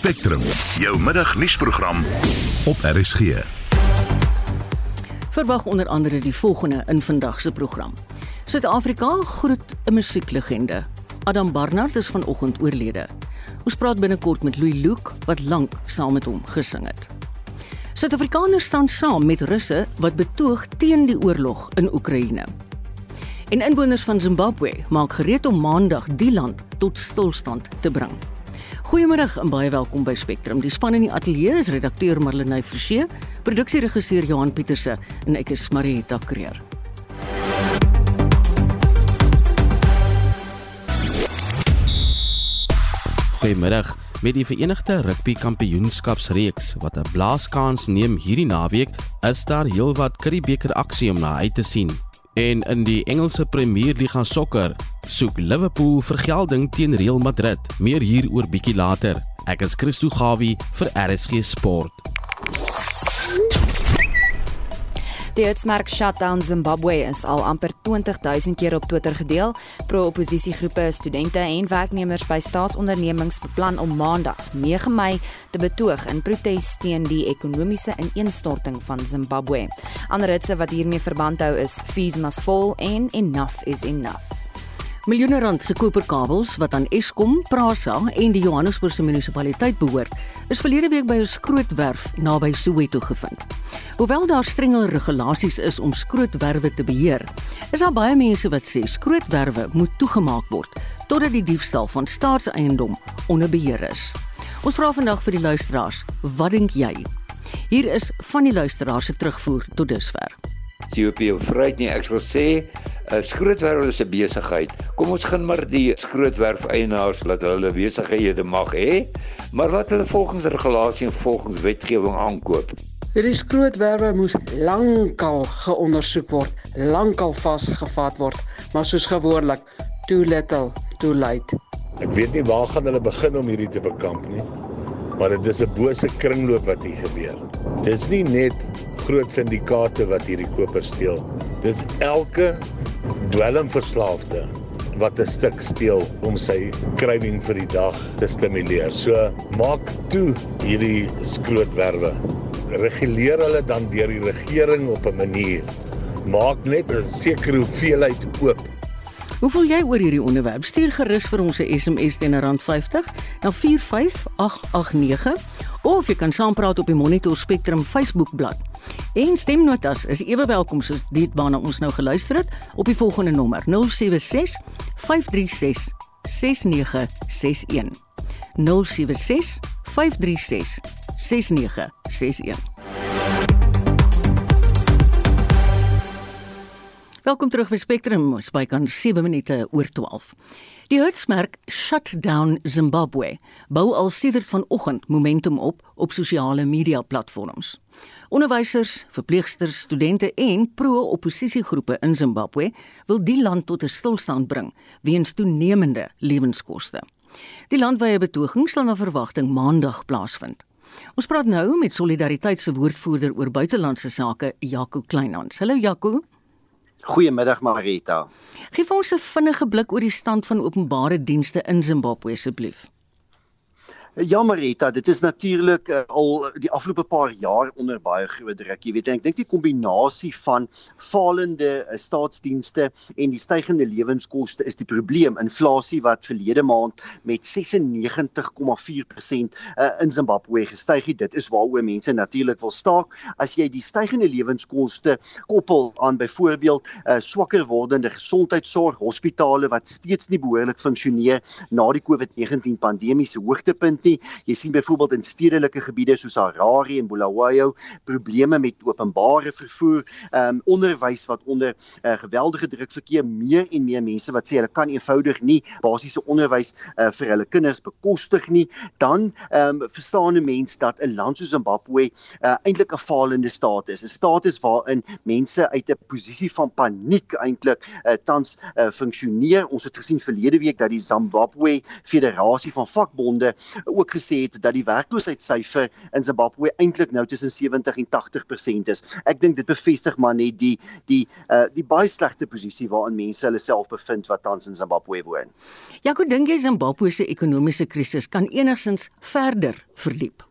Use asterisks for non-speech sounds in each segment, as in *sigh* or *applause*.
Spectrum, jou middagnuusprogram op RSG. Verwag onder andere die volgende in vandag se program. Suid-Afrika groet 'n musieklegende. Adam Barnard is vanoggend oorlede. Ons praat binnekort met Louis Luke wat lank saam met hom gesing het. Suid-Afrikaners staan saam met Russe wat betoog teen die oorlog in Oekraïne. En inwoners van Zimbabwe maak gereed om Maandag die land tot stilstand te bring. Goeiemôre en baie welkom by Spectrum. Die span in die ateljee is redakteur Marlenae Forsie, produksieregisseur Johan Pieterse en ek is Marieta Kreer. Goeiemôre. Met die Verenigde Rugby Kampioenskapsreeks wat 'n blaaskans neem hierdie naweek, is daar heelwat Curriebeeker aksie om na uit te sien. En in die Engelse Premier Liga sokker soek Liverpool vergelding teen Real Madrid. Meer hieroor bietjie later. Ek is Christo Gawie vir RSG Sport. Die uitsmerk Shutdown Zimbabwe is al amper 20000 keer op Twitter gedeel. Pro-oppositiegroepe, studente en werknemers by staatsondernemings beplan om Maandag, 9 Mei, te betoog in protes teen die ekonomiese ineenstorting van Zimbabwe. Ander ritse wat hiermee verband hou is Fees Must Fall en Enough is Enough. Miljoene rand se koperkabels wat aan Eskom, Prasa en die Johannesburgse munisipaliteit behoort, is verlede week by 'n skrootwerf naby Soweto gevind. Hoewel daar strenge regulasies is om skrootwerwe te beheer, is daar baie mense wat sê skrootwerwe moet toegemaak word totdat die diefstal van staatseiendom onder beheer is. Ons vra vandag vir die luisteraars, wat dink jy? Hier is van die luisteraars se terugvoer tot dusver. COP of vryheid nie. Ek sal sê 'n uh, skrootwerf is 'n besigheid. Kom ons gaan maar die skrootwerf eienaars laat hulle besighede mag hê, maar laat hulle volgens regulasie en volgens wetgewing aankoop. Hierdie skrootwerwe moes lankal geondersoek word, lankal vasgevat word, maar soos gewoonlik, too little, too late. Ek weet nie waar gaan hulle begin om hierdie te bekamp nie, maar dit is 'n bose kringloop wat hier gebeur. Dis nie net groot syndikaate wat hierdie koper steel. Dis elke dwelmverslaafde wat 'n stuk steel om sy krywing vir die dag te stimuleer. So maak toe hierdie skrootwerwe. Reguleer hulle dan deur die regering op 'n manier. Maak net 'n sekere hoeveelheid oop Hoe voel jy oor hierdie onderwerp? Stuur gerus vir ons 'n SMS teen R50 na 45889 of jy kan saampraat op die Monitor Spectrum Facebookblad. En stemnotas is ewe welkom soos dit waarna ons nou geluister het op die volgende nommer 076 536 6961. 076 536 6961. Welkom terug by Spectrum, spykan 7 minute oor 12. Die hitsmerk Shutdown Zimbabwe bou al sedert vanoggend momentum op op sosiale media platforms. Onderwysers, verpleegsters, studente en pro-oppositiegroepe in Zimbabwe wil die land tot 'n stilstand bring weens toenemende lewenskoste. Die landwyse betoging sal na verwagting Maandag plaasvind. Ons praat nou met Solidariteit se woordvoerder oor buitelandse sake, Jaco Kleinhans. Hallo Jaco. Goeiemiddag Marita. Geef ons 'n vinnige blik oor die stand van openbare dienste in Zimbabwe asseblief. Ja Marita, dit is natuurlik uh, al die afgelope paar jaar onder baie groot druk. Jy weet, ek dink die kombinasie van falende uh, staatsdienste en die stygende lewenskoste is die probleem. Inflasie wat verlede maand met 96,4% uh, in Zimbabwe gestyg het. Dit is waaroor mense natuurlik wil staak. As jy die stygende lewenskoste koppel aan byvoorbeeld uh, swakker wordende gesondheidsorg, hospitale wat steeds nie behoorlik funksioneer na die COVID-19 pandemiese hoogtepunt nie. Jy sien byvoorbeeld in stedelike gebiede soos Harare en Bulawayo probleme met openbare vervoer, ehm um, onderwys wat onder uh, geweldige druk verkeer, meer en meer mense wat sê hulle kan eenvoudig nie basiese onderwys uh, vir hulle kinders bekostig nie. Dan ehm um, verstaan 'n mens dat 'n land soos Zimbabwe uh, eintlik 'n falende staat is, 'n staat is waarin mense uit 'n posisie van paniek eintlik uh, tans uh, funksioneer. Ons het gesien verlede week dat die Zimbabwe Federasie van Vakbonde ook gesê het dat die werkloosheidssyfer in Zimbabwe eintlik nou tussen 70 en 80% is. Ek dink dit bevestig maar net die die uh die baie slegte posisie waarin mense hulle self bevind wat tans in Zimbabwe woon. Jaco, dink jy Zimbabwe se ekonomiese krisis kan enigsins verder verdiep?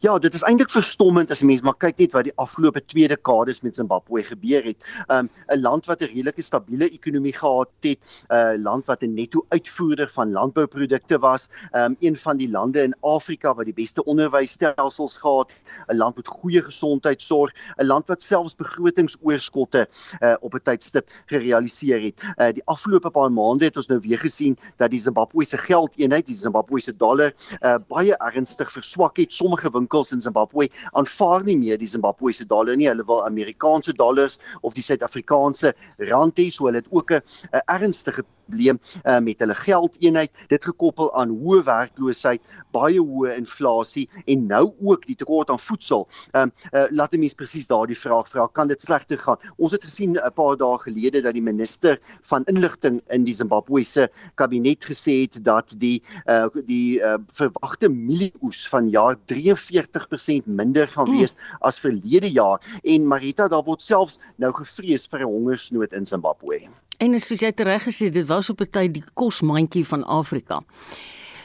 Ja, dit is eintlik verstommend as mens maar kyk net wat die afgelope twee dekades met Zimbabwe gebeur het. Um 'n land wat 'n redelike stabiele ekonomie gehad het, 'n uh, land wat 'n netto uitvoerder van landbouprodukte was, um een van die lande in Afrika wat die beste onderwysstelsels gehad het, 'n land met goeie gesondheidsorg, 'n land wat selfs begrotingsoorskotte uh, op 'n tydstip gerealiseer het. Uh, die afgelope paar maande het ons nou weer gesien dat die Zimbabwe se geldeenheid, die Zimbabwe se dollar, uh, baie ernstig verswak het. Sommige winkels in Zimbabwe aanvaar nie meer die Zimbabwese dollar nie. Hulle wil Amerikaanse dollars of die Suid-Afrikaanse rand hê, so hulle het ook 'n ernstige probleem uh, met hulle geldeenheid. Dit gekoppel aan hoë werkloosheid baie hoë inflasie en nou ook die tekort aan voedsel. Um, uh, laat 'n mens presies daardie vraag vra. Kan dit slegter gaan? Ons het gesien 'n paar dae gelede dat die minister van inligting in die Zimbabwese kabinet gesê het dat die uh, die uh, verwagte mielieoes van jaar 43% minder gaan hmm. wees mm. as verlede jaar. En Marita daar word selfs nou gevrees vir 'n hongersnood in Zimbabwe. En soos jy tereg gesê, dit was op 'n tyd die kosmandjie van Afrika.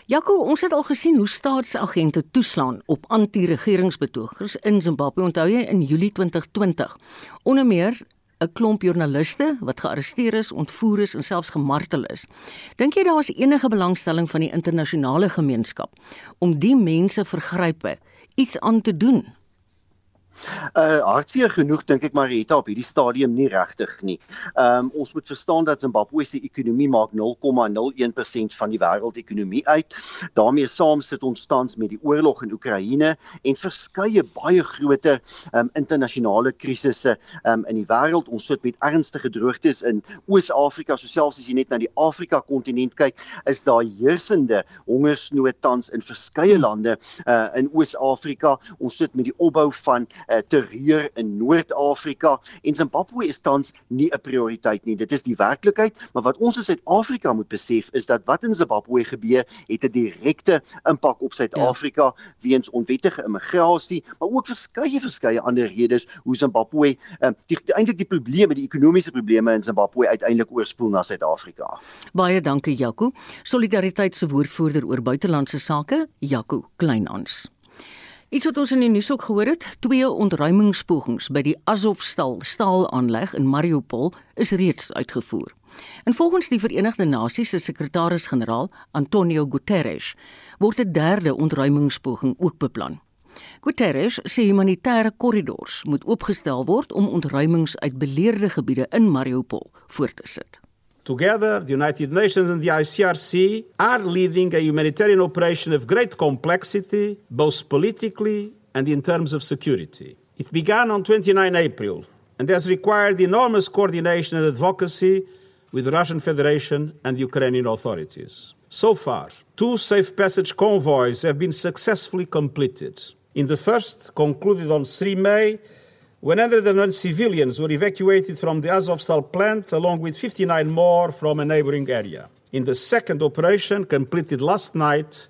Jaco, ons het al gesien hoe staatsagente toeslaan op anti-regeringsbetogers in Zimbabwe. Onthou jy in Julie 2020? Onder meer 'n klomp joernaliste wat gearresteer is, ontvoer is en selfs gemartel is. Dink jy daar is enige belangstelling van die internasionale gemeenskap om die mense vergrype iets aan te doen? Uh hartseer genoeg dink ek Marita op hierdie stadium nie regtig nie. Um ons moet verstaan dat Zimbabwe se ekonomie maak 0,01% van die wêreldekonomie uit. daarmee saam sit ons tans met die oorlog in Oekraïne en verskeie baie groot um internasionale krisisse um in die wêreld. Ons sit met ernstige droogtes in Oos-Afrika, so selfs as jy net na die Afrika kontinent kyk, is daar heersende hongersnood tans in verskeie lande uh in Oos-Afrika. Ons sit met die opbou van uh, terreur in Noord-Afrika en Zimbabwe is tans nie 'n prioriteit nie. Dit is die werklikheid, maar wat ons in Suid-Afrika moet besef is dat wat in Zimbabwe gebeur, het 'n direkte impak op Suid-Afrika ja. weens onwettige immigrasie, maar ook verskeie verskeie ander redes hoe Zimbabwe um, eintlik die probleme, die ekonomiese probleme in Zimbabwe uiteindelik oorspoel na Suid-Afrika. Baie dankie Jaco. Solidariteit se woordvoerder oor buitelandse sake, Jaco Kleinhans. Iets wat ons in die nuus ook gehoor het, twee ontruimingspogings by die Azovstal staalaanleg in Mariupol is reeds uitgevoer. En volgens die Verenigde Nasies se sekretaris-generaal, Antonio Guterres, word 'n derde ontruimingspoging ook beplan. Guterres sê humanitêre korridors moet oopgestel word om ontruimings uit beleerde gebiede in Mariupol voort te sit. Together, the United Nations and the ICRC are leading a humanitarian operation of great complexity, both politically and in terms of security. It began on 29 April and has required enormous coordination and advocacy with the Russian Federation and the Ukrainian authorities. So far, two safe passage convoys have been successfully completed. In the first, concluded on 3 May, 101 civilians were evacuated from the Azovstal plant, along with 59 more from a neighboring area. In the second operation, completed last night,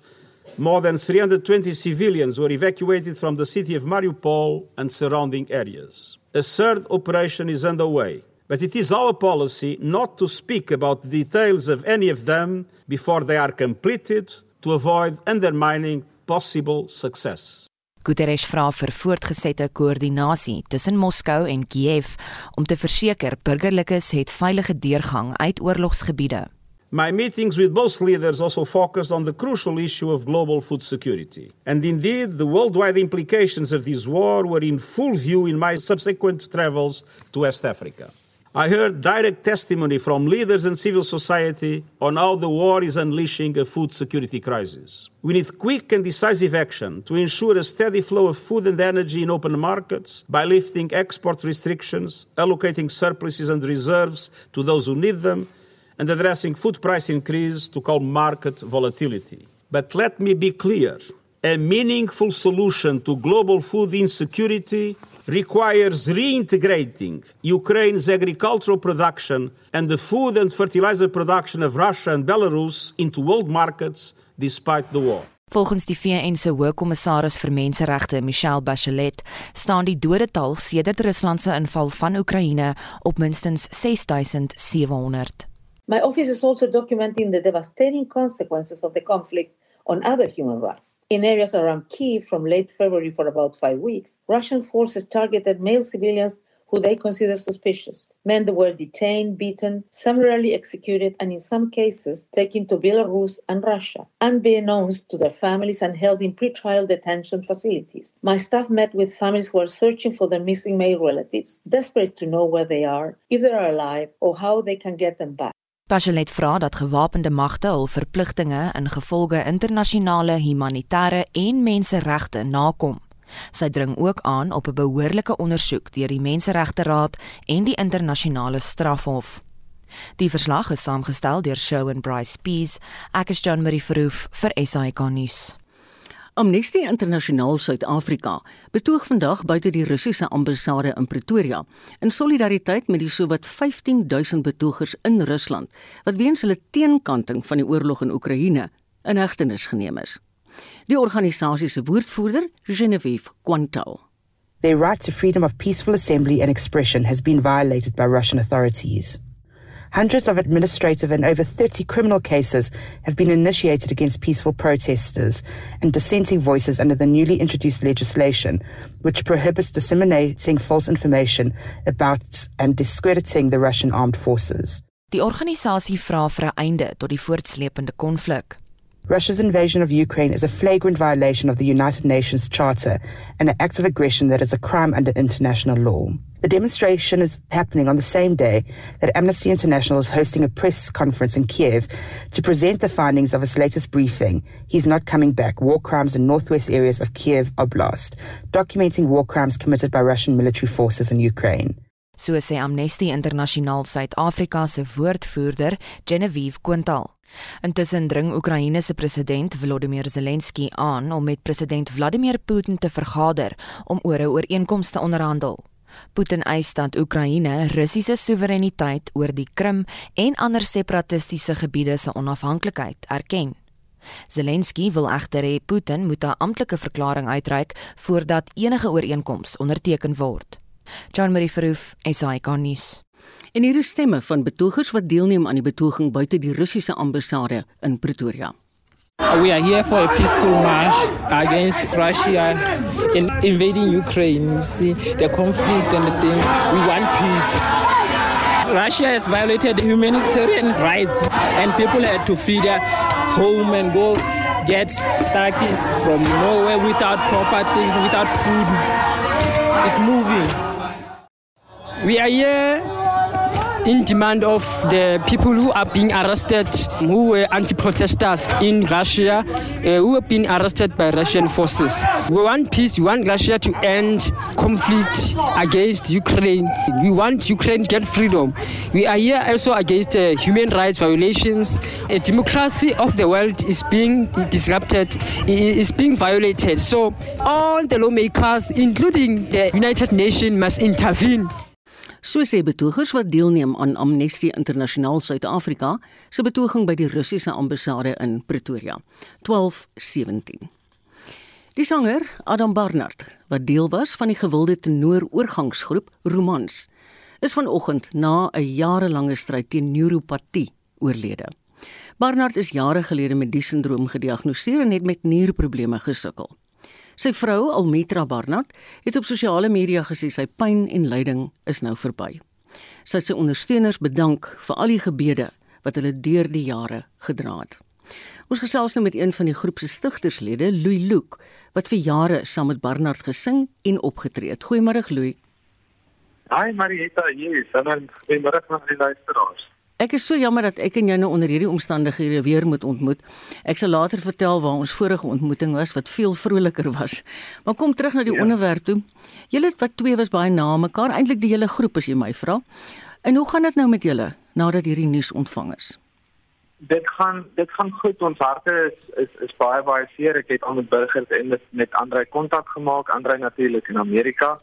more than 320 civilians were evacuated from the city of Mariupol and surrounding areas. A third operation is underway, but it is our policy not to speak about the details of any of them before they are completed to avoid undermining possible success. Guterres vra vir voortgesette koördinasie tussen Moskou en Kiev om te verseker burgerlikes het veilige deurgang uit oorlogsgebiede. My meetings with both leaders also focused on the crucial issue of global food security. And indeed, the worldwide implications of this war were in full view in my subsequent travels to West Africa. I heard direct testimony from leaders and civil society on how the war is unleashing a food security crisis. We need quick and decisive action to ensure a steady flow of food and energy in open markets by lifting export restrictions, allocating surpluses and reserves to those who need them, and addressing food price increase to calm market volatility. But let me be clear a meaningful solution to global food insecurity requires reintegrating Ukraine's agricultural production and the food and fertilizer production of Russia and Belarus into world markets despite the war. Volgens die VN se Hoogkommissaris vir Menseregte, Michelle Bachelet, staan die dodetal sedert Rusland se inval van Oekraïne op minstens 6700. My office is also documenting the devastating consequences of the conflict on other human rights. In areas around Kiev from late February for about five weeks, Russian forces targeted male civilians who they considered suspicious. Men that were detained, beaten, summarily executed, and in some cases taken to Belarus and Russia, unbeknownst to their families and held in pretrial detention facilities. My staff met with families who are searching for their missing male relatives, desperate to know where they are, if they are alive, or how they can get them back. Bachelet vra dat gewapende magte hul verpligtinge in gevolge internasionale humanitêre en menseregte nakom. Sy dring ook aan op 'n behoorlike ondersoek deur die Menseregteraad en die internasionale strafhof. Die verslag is saamgestel deur Shaun Bryce Pease, ek is John Marie Verhoef vir SAK nuus. Amnesty Internasionaal Suid-Afrika betoog vandag buite die Russiese ambassade in Pretoria in solidariteit met die sowat 15000 betogers in Rusland wat weens hulle teenkanting van die oorlog in Oekraïne in hegtenis geneem is. Die organisasie se woordvoerder, Genevieve Quantal. Their right to freedom of peaceful assembly and expression has been violated by Russian authorities. Hundreds of administrative and over 30 criminal cases have been initiated against peaceful protesters and dissenting voices under the newly introduced legislation, which prohibits disseminating false information about and discrediting the Russian armed forces. Die organisasie vra vir 'n einde tot die voortsleepende konflik. Russia's invasion of Ukraine is a flagrant violation of the United Nations Charter and an act of aggression that is a crime under international law. The demonstration is happening on the same day that Amnesty International is hosting a press conference in Kiev to present the findings of its latest briefing, He's Not Coming Back War Crimes in Northwest Areas of Kiev Oblast, documenting war crimes committed by Russian military forces in Ukraine. So Amnesty International Suid-Afrika Genevieve Quintal. Intussen dring Oekraïne se president Volodymyr Zelensky aan om met president Vladimir Putin te vergader om oor 'n ooreenkoms te onderhandel. Putin eis dat Oekraïne Russiese soewereiniteit oor die Krim en ander separatistiese gebiede se onafhanklikheid erken. Zelensky wil egter hê Putin moet 'n amptelike verklaring uitreik voordat enige ooreenkoms onderteken word. Jean Marie Verhoef, SAK nuus. En hier is stemme van betogers wat deelneem aan die betoging buite die Russiese ambassade in Pretoria. We are here for a peaceful march against Russia in invading Ukraine. You see the conflict and the thing. We want peace. Russia has violated humanitarian rights and people had to feed their home and go get stuck from nowhere without proper things, without food. It's moving. We are here in demand of the people who are being arrested, who were anti-protesters in Russia, uh, who have been arrested by Russian forces. We want peace. We want Russia to end conflict against Ukraine. We want Ukraine to get freedom. We are here also against uh, human rights violations. A democracy of the world is being disrupted, is being violated. So all the lawmakers, including the United Nations, must intervene. So sê betogers wat deelneem aan Amnesty Internasionaal Suid-Afrika se betoging by die Russiese ambassade in Pretoria 1217. Die sanger Adam Barnard, wat deel was van die gewilde tenor-oorgangsgroep Romans, is vanoggend na 'n jarelange stryd teen neuropatie oorlede. Barnard is jare gelede met die sindroom gediagnoseer en het met nierprobleme gesukkel. Sy vrou, Almitra Barnard, het op sosiale media gesê sy pyn en lyding is nou verby. Sy sê ondersteuners bedank vir al die gebede wat hulle deur die jare gedra het. Ons gesels nou met een van die groep se stigterslede, Louis Luke, wat vir jare saam met Barnard gesing en opgetree het. Goeiemôre Louis. Hi Marieta, hier is 'n goeiemôre aan die luisteraars. Ek is so jammer dat ek en jy nou onder hierdie omstandighede weer moet ontmoet. Ek sal later vertel waar ons vorige ontmoeting was wat veel vroliker was. Maar kom terug na die ja. onderwerp toe. Julle wat twee was baie na mekaar, eintlik die hele groep as jy my vra. En hoe gaan dit nou met julle nadat hierdie nuus ontvang is? Dit gaan dit gaan goed. Ons harte is is is baie baie seer. Ek het al met burgers en met met Andre kontak gemaak, Andre natuurlik in Amerika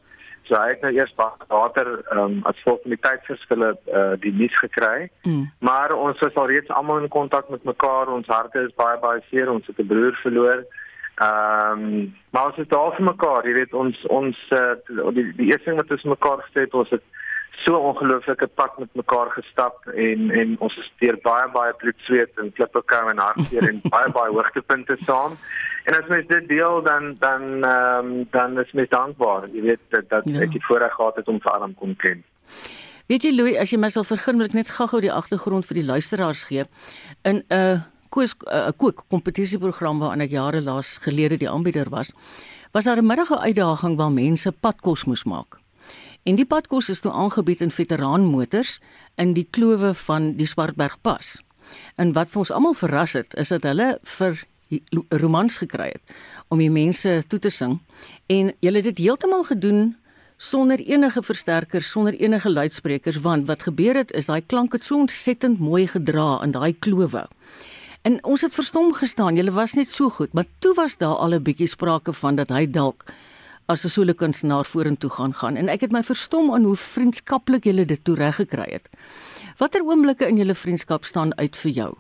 So hy het nou eers later ehm um, as gevolg van die tydverskille uh, die nuus gekry. Mm. Maar ons is al reeds almal in kontak met mekaar. Ons harte is baie baie seer. Ons het 'n broer verloor. Ehm um, maar ons is daar vir mekaar. Jy weet ons ons uh, die die eerste ding wat ons mekaar gesê het, ons het so ongelooflike pad met mekaar gestap en en ons het deur baie baie bloed, sweet en klippe kou en hartseer en *laughs* baie baie hoogtepunte saam. En as mens dit deel dan dan ehm um, dan is mens dankbaar. Jy weet dat, dat ja. ek die voorreg gehad het om vir Adam kon ken. Weet jy Louis, as jy my sal vergun, wil ek net gou-gou die agtergrond vir die luisteraars gee. In 'n uh, koos 'n uh, kook kompetisieprogram waaraan ek jare laas gelede die aanbieder was, was daar 'n middag 'n uitdaging waar mense padkos moes maak. En die padkos is toe aangebied in veteraanmotors in die klowe van die Swartbergpas. En wat vir ons almal verras het, is dat hulle vir romans gekry het om die mense toe te sing en hulle het dit heeltemal gedoen sonder enige versterkers, sonder enige luidsprekers want wat gebeur het is daai klank het so ontsettend mooi gedra in daai klowe. En ons het verstom gestaan. Julle was net so goed, maar toe was daar al 'n bietjie sprake van dat hy dalk as 'n solo kunstenaar vorentoe gaan gaan en ek het my verstom aan hoe vriendskaplik julle dit toe reg gekry het. Watter oomblikke in julle vriendskap staan uit vir jou?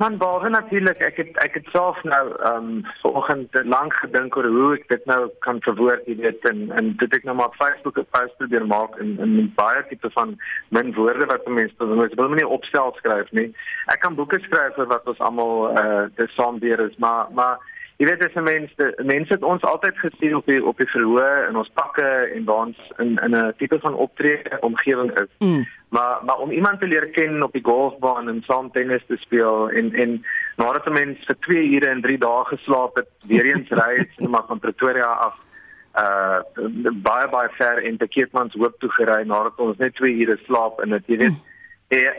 Man, baie natuurlik. Ek het ek het self nou ehm um, vanoggend lank gedink oor hoe ek dit nou kan verwoord, jy weet, en en dit ek nou maar op Facebook 'n post probeer maak in in baie tipe van min woorde wat mense mense wil nie opstel skryf nie. Ek kan boeke skryf oor wat ons almal eh uh, dis saam deur is, maar maar Jy weet as mense mense het ons altyd gesien op die op die verhoor in ons pakke en waar ons in in 'n tipe van optrede omgewing is. Mm. Maar maar om iemand te leer ken op die golfbaan en saam tennis te speel en en nadat 'n mens vir 2 ure en 3 dae geslaap het, weer eens *laughs* ry het maar van Pretoria af uh baie baie ver in te Keetmans hoop toe gery nadat ons net 2 ure slaap en dit jy weet mm Ja,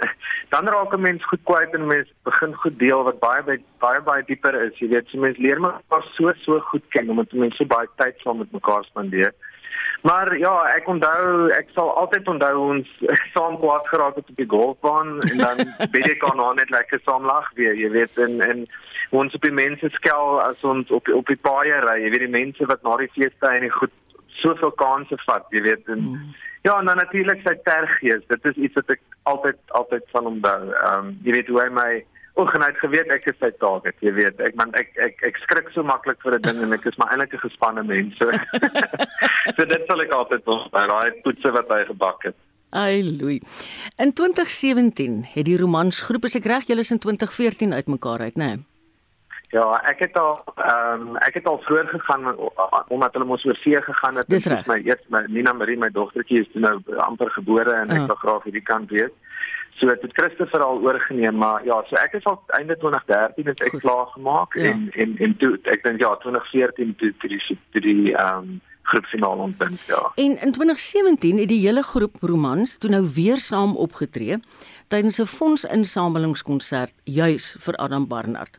*laughs* dan raak 'n mens goed kwyt en mens begin goed deel wat baie baie baie, baie dieper is. Jy weet, so mens leer mekaar so so goed ken omdat mense so baie tyd saam met mekaar spandeer. Maar ja, ek onthou, ek sal altyd onthou ons *laughs* saam kwaad geraak het op die golfbaan en dan *laughs* weet ek aan net lekker saam lag weer, jy weet, en en ons op die mense skel as ons op op die paaie ry, jy weet die mense wat na die feeste en die goed soveel kansse vat, jy weet en mm. Ja, en dan natuurlik sy tergees. Dit is iets wat ek altyd altyd van hom onthou. Ehm um, jy weet hoe hy my ongenaamd geweet ek is sy target, jy weet. Ek man ek ek ek skrik so maklik vir 'n ding en ek is maar eintlik 'n gespanne mens. So, *laughs* so dit sal ek altyd onthou, daai poetse wat hy gebak het. Ai Louis. In 2017 het die romansgroep as ek reg julle is in 2014 uitmekaar uit, né? Nee? Ja, ek het al ehm um, ek het al vroeër gegaan omdat hulle mos oor see gegaan het. Dis my eers my Nina Marie, my dogtertjie is nou amper gebore en ek wil graag hierdie kant weet. So het dit Christopher al oorgeneem, maar ja, so ek is al einde 2013 het ek klaar gemaak ja. en en en toe ek dink ja, 2014 toe toe die toe die ehm um, groepfinaal ontbind, ja. En in 2017 het die hele groep Romans toe nou weer saam opgetree tydens 'n fondsinsamelingskonsert juis vir Adam Barnard.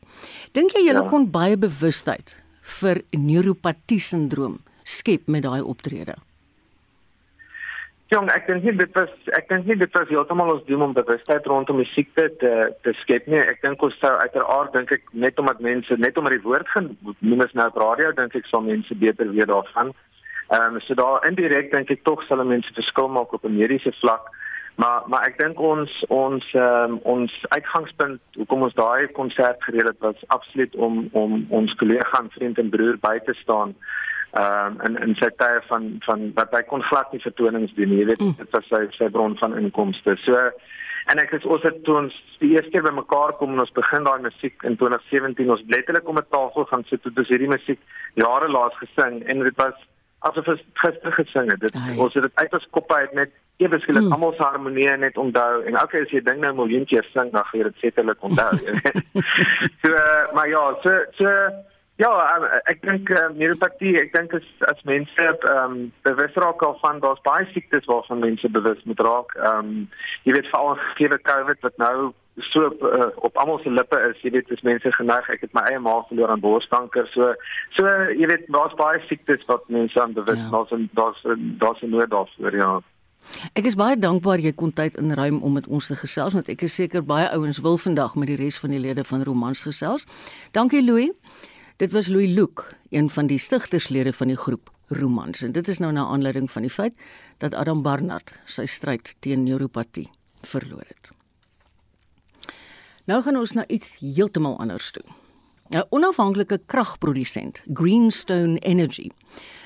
Dink jy julle ja. kon baie bewustheid vir neuropatie sindroom skep met daai optrede? Jong, ek dink dit was ek dink nie dit was heeltemal ons doel om bewustheid rondom die siekte te te skep nie. Ek dink ons sou uiteraard dink ek net omdat mense net omdat die woord genoem is nou op radio dink ek sal mense beter weet daarvan. Ehm um, so daar indirek dink ek tog sal mense verskil maak op 'n mediese vlak. Maar maar ek dink ons ons um, ons uitgangspunt hoekom ons daai konsert gereël het was absoluut om om ons kollega en vriend en broer by te staan. Ehm um, en en sy tye van van wat hy kon glad nie vertonings doen nie. Jy weet mm. dit was sy sy bron van inkomste. So en ek is ons het toe ons die eerste keer bymekaar kom en ons begin daai musiek in 2017 ons letterlik om 'n tafel gaan sit toe dis hierdie musiek jare laas gesing en dit was asof ons gister gesing het. Dit Ai. ons het dit uit ons koppe uit net ewe skielik mm. almal se harmonie net onthou. En okay, as jy ding nou 'n miljoen keer sing, dan gaan jy dit sekerlik onthou. *laughs* so uh, maar ja, so so ja, um, ek dink uh, neuropatie, ek dink as as mense ehm um, bewus raak al van daar's baie siektes waarvan mense bewus moet raak. Ehm um, jy weet veral gegee COVID wat nou so uh, op almal se lippe is, jy weet, dis mense geneig. Ek het my eie ma verloor aan borskanker. So so jy weet, daar's baie siektes wat mense aan bewus ja. daar's daar's daar's 'n nood daarvoor, ja. Ek is baie dankbaar jy kon tyd inruim om met ons te gesels want ek is seker baie ouens wil vandag met die res van die lede van Romans gesels. Dankie Louis. Dit was Louis Luke, een van die stigterslede van die groep romans. En dit is nou na aanleiding van die feit dat Adam Barnard sy stryd teen neuropatie verloor het. Nou gaan ons na iets heeltemal anders toe. 'n Onafhanklike kragprodusent, Greenstone Energy,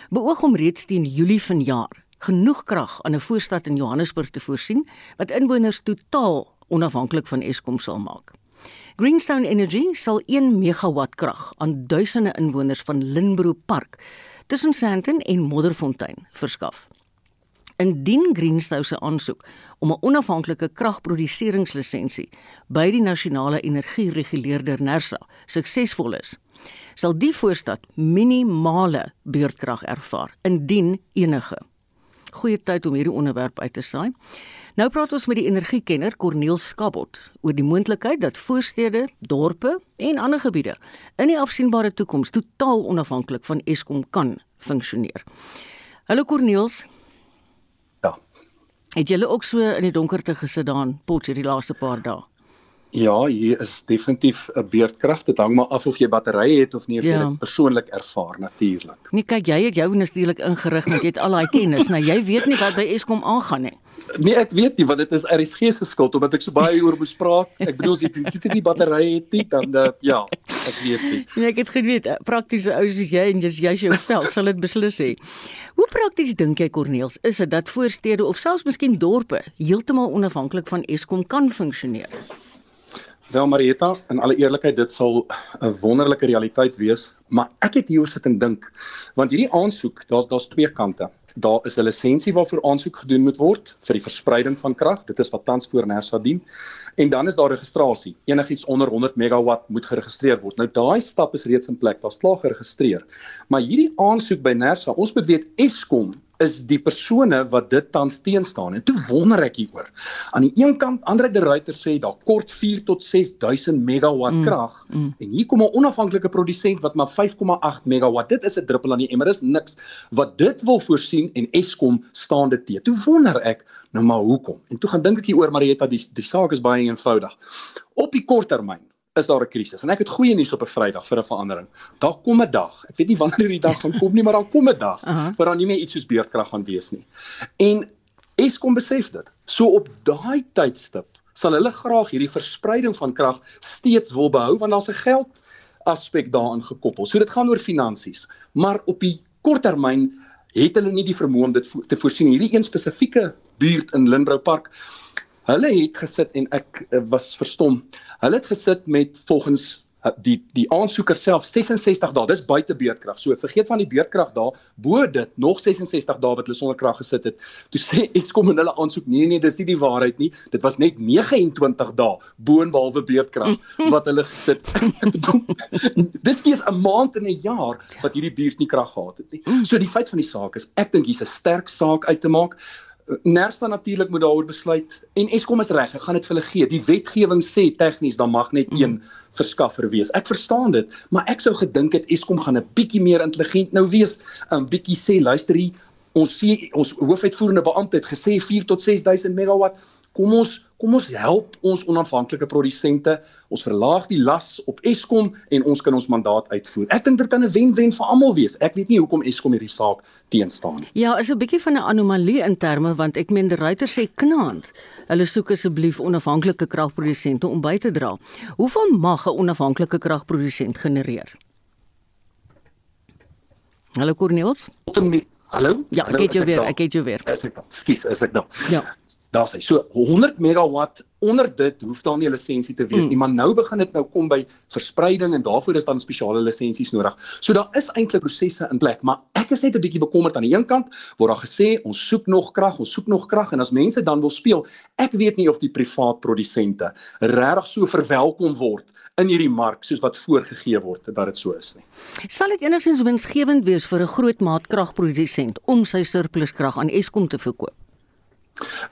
beoog om reeds teen Julie vanjaar genoeg krag aan 'n voorstad in Johannesburg te voorsien wat inwoners totaal onafhanklik van Eskom sal maak. Greenstone Energy sal 1 megawatt krag aan duisende inwoners van Linbro Park tussen Sandton en Modderfontein verskaf. Indien Greenstone se aansoek om 'n onafhanklike kragproduseringslisensie by die nasionale energiereguleerder NERSA suksesvol is, sal die voorstad minimale beurtkrag ervaar indien enige. Goeie tyd om hierdie onderwerp uit te saai. Nou praat ons met die energiekenner Corneel Skabot oor die moontlikheid dat voorstede, dorpe en ander gebiede in die afsienbare toekoms totaal onafhanklik van Eskom kan funksioneer. Hallo Corneels. Het julle ook so in die donkerte gesit daan pot hierdie laaste paar dae? Ja, hier is definitief 'n beurtkrag. Dit hang maar af of jy batterye het of nie, of ja. jy dit persoonlik ervaar natuurlik. Nee, kyk, jy het jou natuurlik ingerig met jy het al daai kennis. nou jy weet nie wat by Eskom aangaan nie. Nee, ek weet nie want dit is RSG se skuld omdat ek so baie oor moes praat. Ek bedoel as jy dit nie batterye het nie, dan uh, ja, ek weet nie. Nee, ek het geweet eh, praktiese ou soos jy en jy's jy's jou veld sal dit beslis hê. Hoe prakties dink jy Corneels, is dit dat voorstede of selfs miskien dorpe heeltemal onafhanklik van Eskom kan funksioneer? Wel Marieta, in alle eerlikheid, dit sal 'n wonderlike realiteit wees, maar ek het hier sit en dink, want hierdie aansoek, daar's daar's twee kante. Daar is 'n lisensie waarvoor aansoek gedoen moet word vir die verspreiding van krag. Dit is wat tans voor Nersa dien. En dan is daar registrasie. Enigiets onder 100 megawatt moet geregistreer word. Nou daai stap is reeds in plek. Daar's klaar geregistreer. Maar hierdie aansoek by Nersa, ons moet weet Eskom is die persone wat dit tans teenstaan en toe wonder ek hieroor. Aan die een kant Andre de Ruyter sê daar kort 4 tot 6000 megawatt mm, krag mm, mm. en hier kom 'n onafhanklike produsent wat maar 5,8 megawatt. Dit is 'n druppel aan die emmer, is niks wat dit wil voorsien en Eskom staan dit te. Toe wonder ek nou maar hoekom. En toe gaan dink ek hieroor Marietta die die saak is baie eenvoudig. Op die kort termyn is daar 'n krisis. En ek het goeie nuus op 'n Vrydag vir 'n verandering. Daar kom 'n dag. Ek weet nie wanneer die dag gaan kom nie, maar daar kom 'n dag uh -huh. waar daar nie meer iets soos beurtkrag gaan wees nie. En Eskom besef dit. So op daai tydstip sal hulle graag hierdie verspreiding van krag steeds wil behou want daar's 'n geld aspek daaraan gekoppel. So dit gaan oor finansies, maar op die korttermyn het hulle nie die vermoë om dit te voorsien. Hierdie een spesifieke buurt in Lindbrou Park Hulle het gesit en ek uh, was verstom. Hulle het gesit met volgens uh, die die aansoeker self 66 dae. Dis buite beurtkrag. So vergeet van die beurtkrag daar. Bo dit nog 66 dae wat hulle sonder krag gesit het. Toe sê *laughs* Eskom in hulle aansoek nee nee, dis nie die waarheid nie. Dit was net 29 dae boonbehalwe beurtkrag *laughs* wat hulle gesit. *laughs* Dis kies 'n maand en 'n jaar wat hierdie buurt nie krag gehad het nie. So die feit van die saak is ek dink hier's 'n sterk saak uit te maak. Nersa natuurlik moet daaroor besluit en Eskom is reg, ek gaan dit vir hulle gee. Die wetgewing sê tegnies dan mag net een mm. verskaffer wees. Ek verstaan dit, maar ek sou gedink het Eskom gaan 'n bietjie meer intelligent nou wees, 'n bietjie sê luister hier, ons sê ons hoofuitvoerende beampte het gesê 4 tot 6000 megawatt kom ons kom ons help ons onafhanklike produsente. Ons verlaag die las op Eskom en ons kan ons mandaat uitvoer. Ek dink dit kan 'n wen-wen vir almal wees. Ek weet nie hoekom Eskom hierdie saak teenstaan nie. Ja, is 'n bietjie van 'n anomalie in terme want ek meen die ruiter sê knaand. Hulle soek asseblief onafhanklike kragprodusente om by te dra. Hoeveel mag 'n onafhanklike kragprodusent genereer? Hallo Corneels? Hallo? Ja, ek het jou weer, ek het jou weer. Ekskuus, is ek nou. Ja daar sê. So 100 megawatt onder dit hoef daar nie 'n lisensie te wees mm. nie, maar nou begin dit nou kom by verspreiding en daarvoor is dan spesiale lisensies nodig. So daar is eintlik prosesse in plek, maar ek is net 'n bietjie bekommerd aan die een kant word daar gesê ons soek nog krag, ons soek nog krag en as mense dan wil speel, ek weet nie of die privaat produsente regtig so verwelkom word in hierdie mark soos wat voorgegee word dat dit so is nie. Sal dit enigstens winsgewend wees vir 'n groot maat kragprodusent om sy surplus krag aan Eskom te verkoop?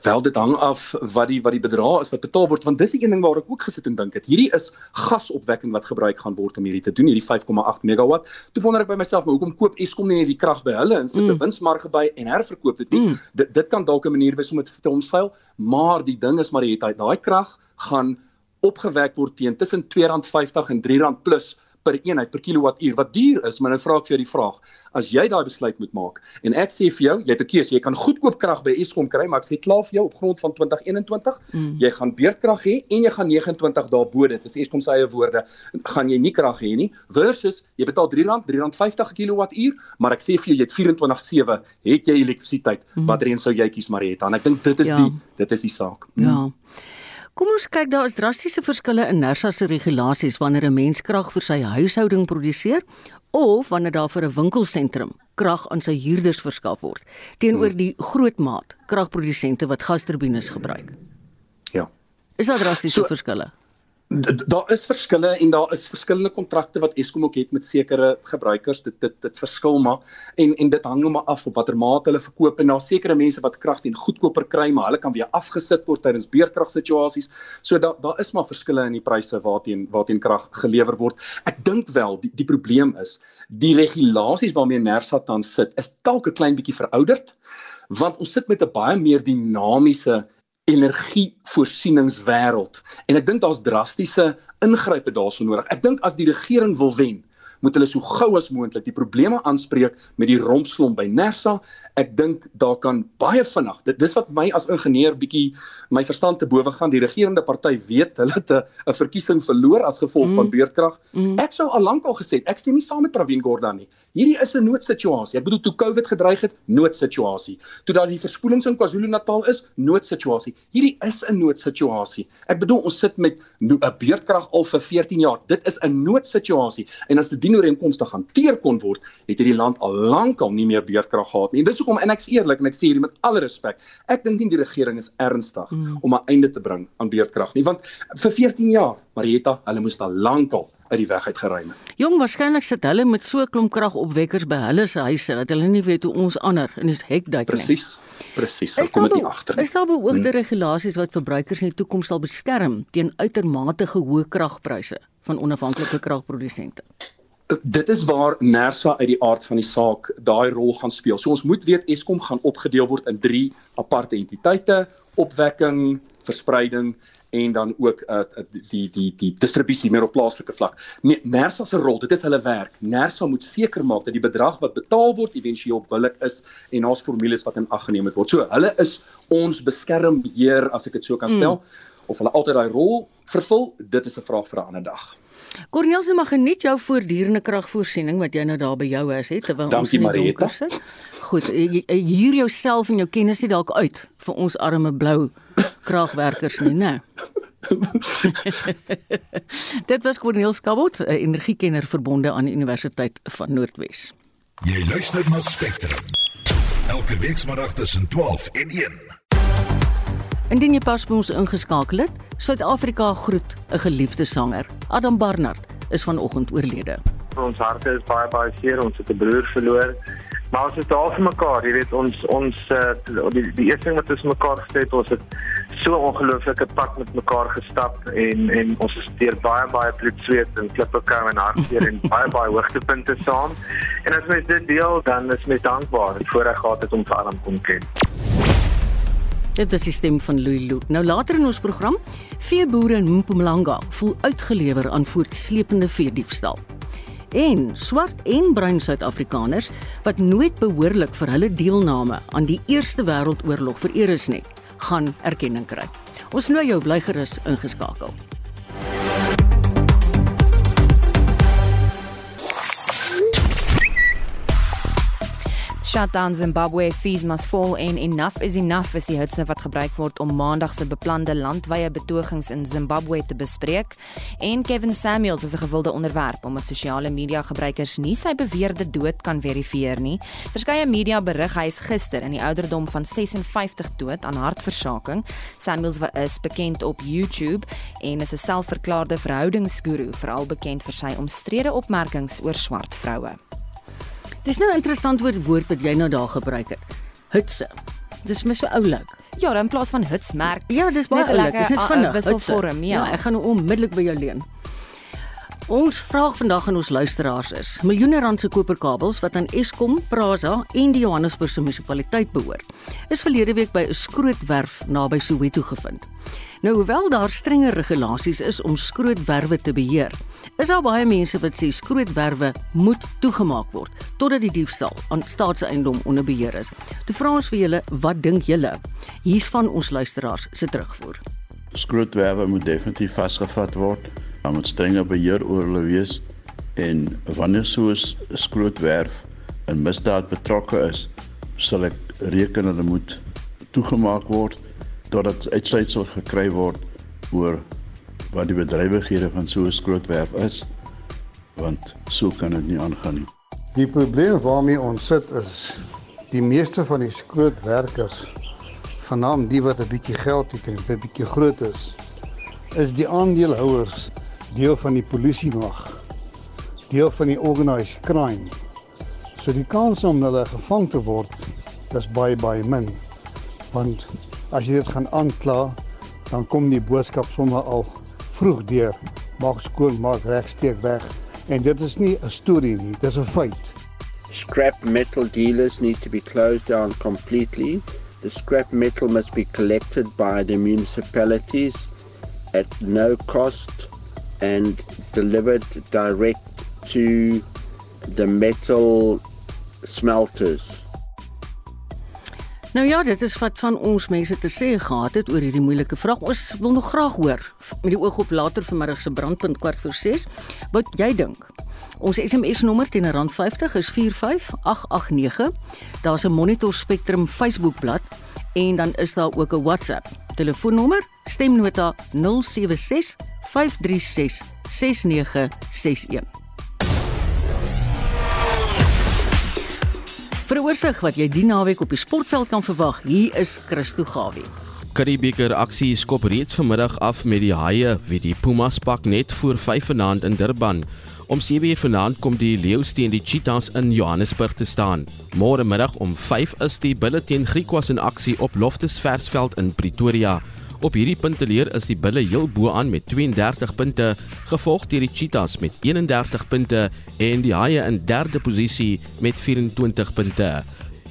Wel dit hang af wat die wat die bedrag is wat betaal word want dis die een ding waar ek ook gesit en dink het. Hierdie is gasopwekking wat gebruik gaan word om hierdie te doen, hierdie 5,8 megawatt. Toe wonder ek by myself, maar hoekom koop Eskom nie net die krag by hulle en sit 'n mm. winsmarge by en herverkoop dit nie? Mm. Dit dit kan dalk 'n manier wees om dit te omseil, maar die ding is maar jy het daai krag gaan opgewek word teen tussen R2.50 en R3 plus per eenheid per kilowattuur wat duur is, maar nou vra ek vir jou die vraag, as jy daai besluit moet maak en ek sê vir jou, jy het 'n keuse, jy kan goedkoop krag by Eskom kry, maar ek sê klaar vir jou op grond van 2021, mm. jy gaan beurtkrag hê en jy gaan 29 dae bo dit, is Eskom se eie woorde, gaan jy nie krag hê nie versus jy betaal R3, R3.50 per kilowattuur, maar ek sê vir jou jy het 24/7 het jy elektrisiteit. Mm. Watter een sou jy kies Marietta? En ek dink dit is ja. die dit is die saak. Mm. Ja. Kom ons kyk daar is drastiese verskille in NERSA se regulasies wanneer 'n mens krag vir sy huishouding produseer of wanneer daar vir 'n winkelsentrum krag aan sy huurders verskaf word teenoor hmm. die grootmaat kragprodusente wat gasturbines gebruik. Ja. Is daar drastiese so, verskille? Daar is verskille en daar is verskillende kontrakte wat Eskom ook het met sekere gebruikers. Dit dit dit verskil maar en en dit hang nou maar af op watter mate hulle verkoop en daar sekere mense wat krag teen goedkoper kry maar hulle kan weer afgesit word tydens beerkragsituasies so daar daar is maar verskille in die pryse waarteen waarteen krag gelewer word. Ek dink wel die die probleem is die regulasies waarmee Nersa tans sit is dalk 'n klein bietjie verouderd want ons sit met 'n baie meer dinamiese energievoorsieningswêreld en ek dink daar's drastiese ingrype daarso nodig. Ek dink as die regering wil wen, moet hulle so gou as moontlik die probleme aanspreek met die rompslomp by Nersa. Ek dink daar kan baie vinnig. Dit dis wat my as ingenieur bietjie my verstand te bowe gaan. Die regerende party weet hulle het 'n verkiesing verloor as gevolg mm. van beurtkrag. Mm. Ek sou al lank al gesê ek stem nie saam met Pravin Gordhan nie. Hierdie is 'n noodsituasie. Ek bedoel toe COVID gedreig het, noodsituasie. Toe daar die verspoelings in KwaZulu-Natal is, noodsituasie. Hierdie is 'n noodsituasie. Ek bedoel ons sit met 'n beurtkrag al vir 14 jaar. Dit is 'n noodsituasie. En as dit dienooreenkomstig hanteer kon word, het hierdie land al lank al nie meer beurtkrag gehad nie. En dis hoekom en ek's eerlik en ek sê hierdie met alle respek, ek dink nie die regering is ernstig mm. om 'n einde te bring aan beurtkrag nie, want vir 14 jaar, Marietta, hulle moes al lank al uit die weg uit geruim het. Jong, waarskynlik sit hulle met so 'n klomp kragopwekkers by hulle se huise dat hulle nie weet hoe ons ander in die hek duik nie. Presies. Presies. Ek kom dit agter. Is daar beoogde hmm. regulasies wat verbruikers in die toekoms sal beskerm teen uitermate hoë kragpryse van onafhanklike kragprodusente? Dit is waar Nersa uit die aard van die saak daai rol gaan speel. So ons moet weet Eskom gaan opgedeel word in drie aparte entiteite: opwekking, verspreiding en dan ook uh, die die die distribusie meer op plaaslike vlak. Nee, Nersa se rol, dit is hulle werk. Nersa moet seker maak dat die bedrag wat betaal word éventueel billik is en daar's formules wat in ag geneem word. So hulle is ons beskermheer as ek dit so kan stel. Mm. Of hulle altyd daai rol vervul, dit is 'n vraag vir 'n ander dag. Cornelis, mag geniet jou voortdurende kragvoorsiening wat jy nou daar by jou is, hè, terwyl ons in die donker sit. Goed, hier jouself en jou kennis nie dalk uit vir ons arme blou kragwerkers nie, né? *laughs* Dit was Cornelis Kabot, 'n energiekenner verbonde aan die Universiteit van Noordwes. Jy luister na Spectrum. Elke week saterdag tussen 12 en 1. Indien jy pas by ons ingeskakel het, Suid-Afrika groet 'n geliefde sanger. Adam Barnard is vanoggend oorlede. Ons harte is baie baie seer, ons het 'n broer verloor. Maar ons is daar vir mekaar, jy weet ons ons uh, die die eerste ding wat ons mekaar gesê het, ons het so ongelooflike pad met mekaar gestap en en ons het deur baie baie bloed, sweet en klippe kom en hartseer en *laughs* baie baie hoogtepunte saam. En as mens dit deel, dan is mens dankbaar vir voorreg gehad het om vir hom kon ken. Dit is die stem van Louis Lou. Nou later in ons program, veeboere in Mpumalanga voel uitgelewer aan voortsleepende veediefstal. En swart en bruin Suid-Afrikaners wat nooit behoorlik vir hulle deelname aan die Eerste Wêreldoorlog vereer is nie, gaan erkenning kry. Ons nooi jou bly gerus ingeskakel. Shutdown Zimbabwe fees must fall en enough is enough is die hitse wat gebruik word om maandag se beplande landwyse betogings in Zimbabwe te bespreek en Kevin Samuels is 'n gewilde onderwerp omdat sosiale media gebruikers nie sy beweerde dood kan verifieer nie. Verskeie media berig hy is gister in die ouderdom van 56 dood aan hartversaking. Samuels is bekend op YouTube en is 'n selfverklaarde verhoudingsguru, veral bekend vir sy omstrede opmerkings oor swart vroue. Dis nou 'n interessant woord woord wat jy nou daar gebruik het. Hutse. Dis mis so oulik. Ja, in plaas van hutsmerk. Ja, dis baie oulik. Dis net vinnig. Wisselvorm, ja. ja. Ek gaan nou onmiddellik by jou leen. Ons vraag vandag aan ons luisteraars is: Miljoene rand se koperkabels wat aan Eskom, Prasa en die Johannesburgse munisipaliteit behoort, is verlede week by 'n skrootwerf naby Soweto gevind. Nou hoewel daar strenger regulasies is om skrootwerwe te beheer, is daar baie mense wat sê skrootwerwe moet toegemaak word totdat die diefstal aan staatseiendom onder beheer is. Toe vra ons vir julle, wat dink julle? Hier's van ons luisteraars se terugvoer. Skrootwerwe moet definitief vasgevat word Daar moet strenge beheer oor hulle wees en wanneer so 'n skrootwerf in misdaad betrokke is, sal ek reken hulle moet toegemaak word totdat uitsluitsel gekry word oor wat die bedrywighede van so 'n skrootwerf is want so kan dit nie aangaan nie. Die probleem waarmee ons sit is die meeste van die skrootwerkers vanaam die wat 'n bietjie geld het en 'n bietjie groot is is die aandeelhouers deel van die polisie mag. Deel van die organized crime. So die kans om hulle gevang te word is baie baie min. Want as jy dit gaan aankla, dan kom die boodskap sommer al vroeg deur. Maak skoon, maak regsteek weg. En dit is nie 'n storie nie, dit is 'n feit. Scrap metal dealers need to be closed down completely. The scrap metal must be collected by the municipalities at no cost and delivered direct to the metal smelters. Nou ja, dit is wat van ons mense te sê gehad het oor hierdie moeilike vraag. Ons wil nog graag hoor met die oog op later vanmiddag se brandpunt kwart voor 6 wat jy dink. Ons SMS nommer teen R50 is 45889. Daar's 'n Monitor Spectrum Facebookblad en dan is daar ook 'n WhatsApp. Telefoonnommer stemnota 076 536 6961. Vir 'n oorsig wat jy die naweek op die sportveld kan verwag, hier is Christo Gawie. Karibeker aksie skop reeds vanmiddag af met die Haie wie die Pumas pak net voor 5 vanaand in Durban. Om 7:00 vanaand kom die Leeu's teen die Cheetahs in Johannesburg te staan. Môre middag om 5 is die Bulle teen Griquas in aksie op Loftus Versveld in Pretoria. Op hierdie punteleer is die Bulle heel bo aan met 32 punte, gevolg deur die Cheetahs met 31 punte en die Haie in derde posisie met 24 punte.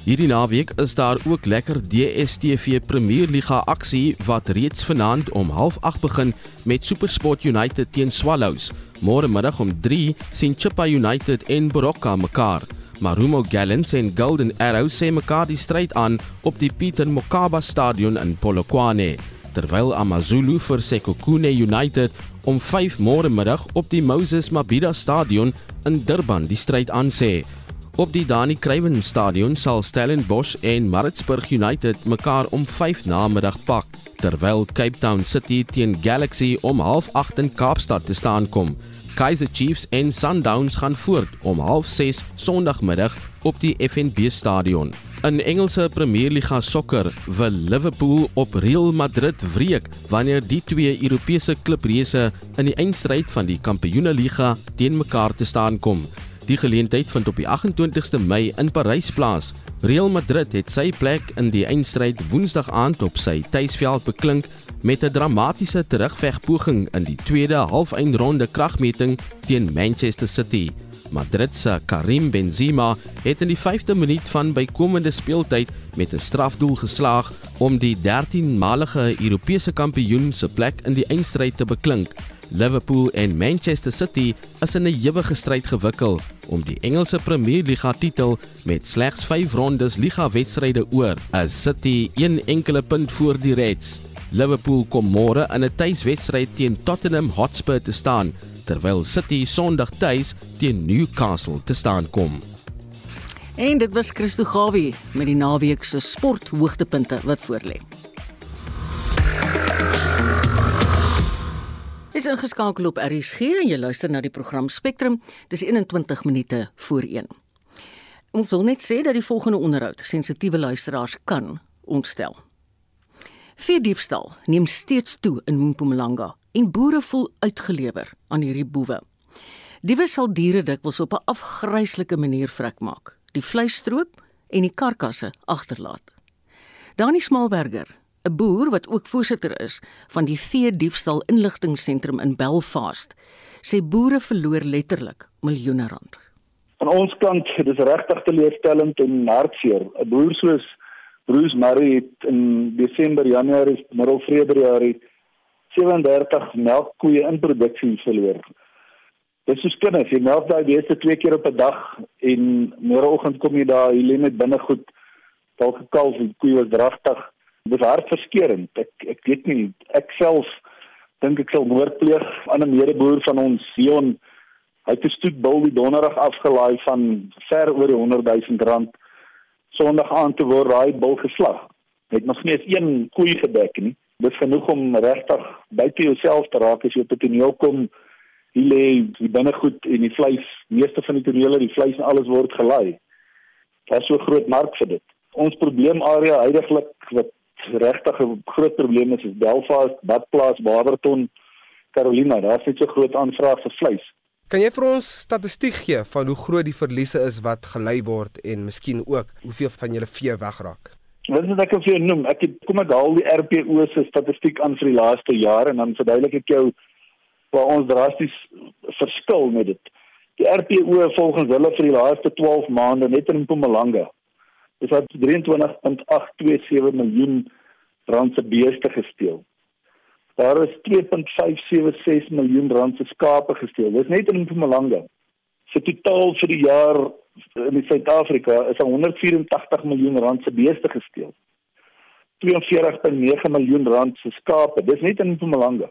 Hierdie naweek is daar ook lekker DStv Premierliga aksie wat reeds vanaand om 08:30 begin met SuperSport United teen Swallows. Môre middag om 3 sien Chippa United en Baroka mekaar. Marumo Gallants en Golden Arrows sê mekaar die stryd aan op die Pieter Mokaba Stadion in Polokwane terwyl AmaZulu vir Sekhukhune United om 5 môre middag op die Moses Mabhida Stadion in Durban die stryd aansê. Op die Dani Kruiven Stadion sal Stellenbosch en Maritzburg United mekaar om 5 namiddag pak, terwyl Cape Town City teen Galaxy om 08:30 in Kaapstad te staan kom. Kaizer Chiefs en Sundowns gaan voort om 06:30 Sondagmiddag op die FNB Stadion. In Engelse Premierliga sokker wil Liverpool op Real Madrid wreek wanneer die twee Europese klubreëse in die eindstryd van die Kampioenligga teen mekaar te staan kom. Die geleentheid vind op die 28ste Mei in Parys plaas. Real Madrid het sy plek in die eindstryd Woensdag aand op sy tuisveld beklink met 'n dramatiese terugvegpoging in die tweede halfeindronde kragmeting teen Manchester City. Madrid se Karim Benzema het in die 5de minuut van bykomende speeltyd met 'n strafdoel geslaag om die 13-malige Europese kampioen se plek in die eindstryd te beklink. Liverpool en Manchester City is in 'n ewige stryd gewikkel om die Engelse Premierliga titel met slegs 5 rondes liga-wedstryde oor. As City een enkele punt voor die Reds. Liverpool kom môre in 'n tuiswedstryd teen Tottenham Hotspur te staan terwyl City Sondag tuis teen Newcastle te staan kom. En dit was Christo Gawie met die naweek se sporthoogtepunte wat voorlê. Is ingeskakel op RSG en jy luister na die program Spectrum. Dis 21 minute voor 1. Ons wil net sê dat die volgende onderhoud sensitiewe luisteraars kan ontstel. Vier diefstal neem steeds toe in Mpumalanga en boere voel uitgelewer aan hierdie boewe. Diewe sal diere dikwels op 'n afgryslike manier vrek maak, die vleis stroop en die karkasse agterlaat. Dani Smalberger 'n boer wat ook voorsitter is van die Vee Diefstal Inligtingseentrum in Belfast, sê boere verloor letterlik miljoene rand. Van ons kant, dis regtig teleurstellend en hartseer. 'n Boer soos Bruce Murray het in Desember, Januarie, middel Februarie 37 melkkoeie in produksie verloor. Dis soos kinders, jy melk daai beeste twee keer op 'n dag en môreoggend kom jy daar, jy lê met binnegoed dalk 'n kalf, die koe was dragtig. Dis hartverskeurende. Ek ek weet nie, ek self dink ek sal moord pleeg aan 'n medeboer van ons, Sion. Hy het 'n stoetbul die donderdag afgelaai van ver oor die 100 000 rand. Sondag aand te word daai bul geslag. Hy het nog nie eens een koei gedek nie. Dis genoeg om regtig buite jouself te raak as jy op 'n toneel kom. Hier lê die binnegoed en die vleis, meeste van die tonele, die vleis en alles word gelaai. Daar's so groot mark vir dit. Ons probleemarea heidaglik wat regtig 'n groot probleem is, is Belfast, Badplaas, Barberton, Carolina. Daar's net so groot aanvraag vir vleis. Kan jy vir ons statistiek gee van hoe groot die verliese is wat gelei word en miskien ook hoeveel van julle vee wegraak? Wat is dit ek vir jou noem? Ek het kom ek haal die RPO se statistiek aan vir die laaste jaar en dan verduidelik ek jou waar ons drasties verskil met dit. Die RPO volgens hulle vir die laaste 12 maande net in Mpumalanga. Dis wat 23.827 miljoen rand se beeste gesteel. Daar is 2.576 miljoen rand se skape gesteel. Dis net in Mpumalanga. Vir totaal vir die jaar in Suid-Afrika is daar 184 miljoen rand se beeste gesteel. 42.9 miljoen rand se skape. Dis net in Mpumalanga.